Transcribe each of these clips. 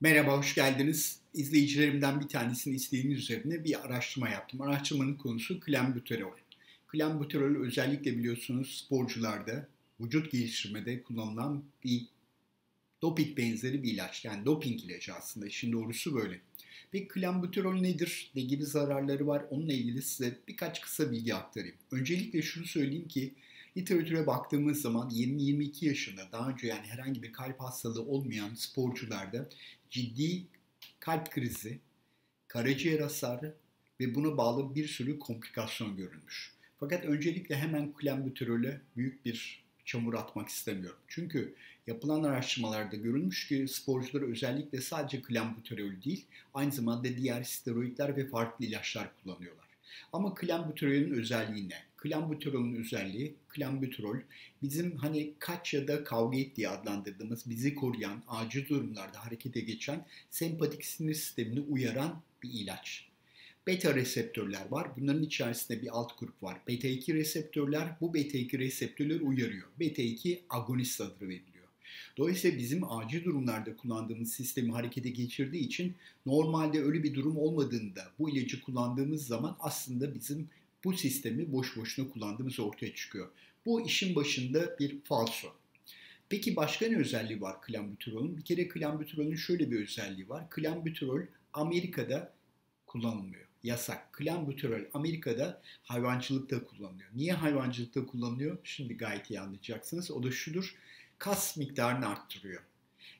Merhaba, hoş geldiniz. İzleyicilerimden bir tanesinin isteğiniz üzerine bir araştırma yaptım. Araştırmanın konusu klembuterol. Klembuterol özellikle biliyorsunuz sporcularda, vücut geliştirmede kullanılan bir doping benzeri bir ilaç. Yani doping ilacı aslında, işin doğrusu böyle. Peki klembuterol nedir? Ne gibi zararları var? Onunla ilgili size birkaç kısa bilgi aktarayım. Öncelikle şunu söyleyeyim ki literatüre baktığımız zaman 20-22 yaşında daha önce yani herhangi bir kalp hastalığı olmayan sporcularda ciddi kalp krizi, karaciğer hasarı ve buna bağlı bir sürü komplikasyon görülmüş. Fakat öncelikle hemen klembuterole büyük bir çamur atmak istemiyorum. Çünkü yapılan araştırmalarda görülmüş ki sporcular özellikle sadece klembuterol değil, aynı zamanda diğer steroidler ve farklı ilaçlar kullanıyorlar. Ama klembuterolün özelliği ne? Klembuterolün özelliği, klembuterol bizim hani kaç ya da kavga et diye adlandırdığımız, bizi koruyan, acil durumlarda harekete geçen sempatik sinir sistemini uyaran bir ilaç. Beta reseptörler var. Bunların içerisinde bir alt grup var. Beta 2 reseptörler. Bu beta 2 reseptörler uyarıyor. Beta 2 agonist adı veriliyor. Dolayısıyla bizim acil durumlarda kullandığımız sistemi harekete geçirdiği için normalde öyle bir durum olmadığında bu ilacı kullandığımız zaman aslında bizim bu sistemi boş boşuna kullandığımız ortaya çıkıyor. Bu işin başında bir falso. Peki başka ne özelliği var klambuterolün? Bir kere klambuterolün şöyle bir özelliği var. Klambuterol Amerika'da kullanılmıyor. Yasak. Klambuterol Amerika'da hayvancılıkta kullanılıyor. Niye hayvancılıkta kullanılıyor? Şimdi gayet iyi anlayacaksınız. O da şudur kas miktarını arttırıyor.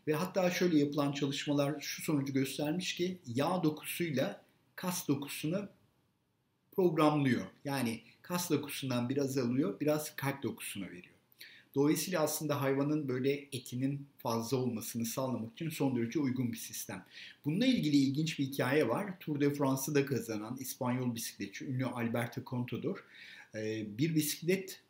Ve hatta şöyle yapılan çalışmalar şu sonucu göstermiş ki yağ dokusuyla kas dokusunu programlıyor. Yani kas dokusundan biraz alıyor, biraz kalp dokusuna veriyor. Dolayısıyla aslında hayvanın böyle etinin fazla olmasını sağlamak için son derece uygun bir sistem. Bununla ilgili ilginç bir hikaye var. Tour de France'ı da kazanan İspanyol bisikletçi ünlü Alberto Contador bir bisiklet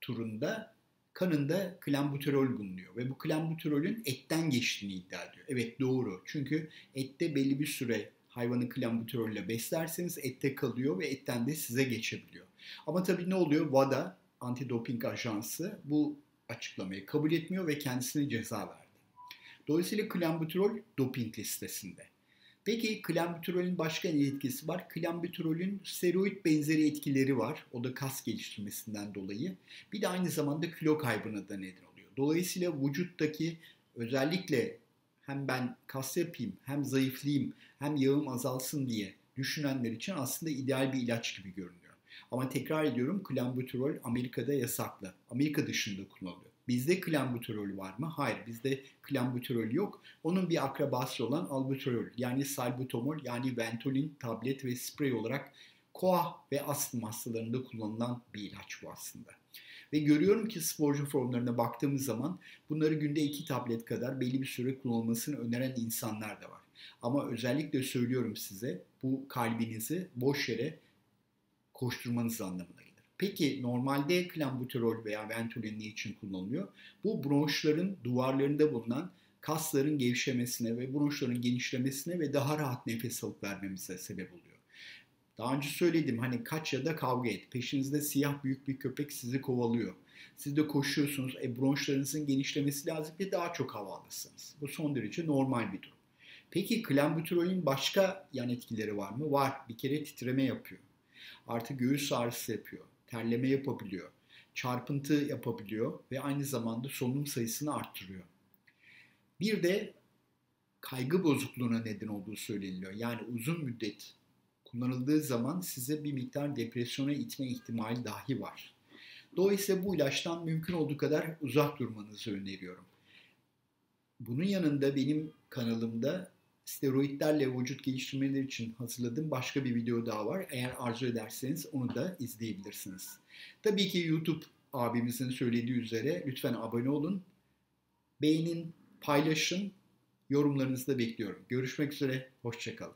turunda kanında klambuterol bulunuyor ve bu klambuterolün etten geçtiğini iddia ediyor. Evet doğru. Çünkü ette belli bir süre hayvanı klambuterolle beslerseniz ette kalıyor ve etten de size geçebiliyor. Ama tabii ne oluyor? WADA, antidoping ajansı bu açıklamayı kabul etmiyor ve kendisine ceza verdi. Dolayısıyla klambuterol doping listesinde. Peki klambuterolün başka ne etkisi var? Klambuterolün steroid benzeri etkileri var. O da kas geliştirmesinden dolayı. Bir de aynı zamanda kilo kaybına da neden oluyor. Dolayısıyla vücuttaki özellikle hem ben kas yapayım, hem zayıflayayım, hem yağım azalsın diye düşünenler için aslında ideal bir ilaç gibi görünüyor. Ama tekrar ediyorum klambuterol Amerika'da yasaklı. Amerika dışında kullanılıyor. Bizde klambuterol var mı? Hayır bizde klambuterol yok. Onun bir akrabası olan albuterol yani salbutamol yani ventolin tablet ve sprey olarak koa ve astım hastalarında kullanılan bir ilaç bu aslında. Ve görüyorum ki sporcu formlarına baktığımız zaman bunları günde iki tablet kadar belli bir süre kullanılmasını öneren insanlar da var. Ama özellikle söylüyorum size bu kalbinizi boş yere koşturmanız anlamına gelir. Peki normalde klambuterol veya ventolin ne için kullanılıyor? Bu bronşların duvarlarında bulunan kasların gevşemesine ve bronşların genişlemesine ve daha rahat nefes alıp vermemize sebep oluyor. Daha önce söyledim hani kaç ya da kavga et. Peşinizde siyah büyük bir köpek sizi kovalıyor. Siz de koşuyorsunuz. E, bronşlarınızın genişlemesi lazım ve daha çok hava alırsınız. Bu son derece normal bir durum. Peki klambuterolün başka yan etkileri var mı? Var. Bir kere titreme yapıyor. Artı göğüs ağrısı yapıyor terleme yapabiliyor, çarpıntı yapabiliyor ve aynı zamanda solunum sayısını arttırıyor. Bir de kaygı bozukluğuna neden olduğu söyleniyor. Yani uzun müddet kullanıldığı zaman size bir miktar depresyona itme ihtimali dahi var. Dolayısıyla bu ilaçtan mümkün olduğu kadar uzak durmanızı öneriyorum. Bunun yanında benim kanalımda steroidlerle vücut geliştirmeleri için hazırladığım başka bir video daha var. Eğer arzu ederseniz onu da izleyebilirsiniz. Tabii ki YouTube abimizin söylediği üzere lütfen abone olun. Beğenin, paylaşın, yorumlarınızı da bekliyorum. Görüşmek üzere, hoşçakalın.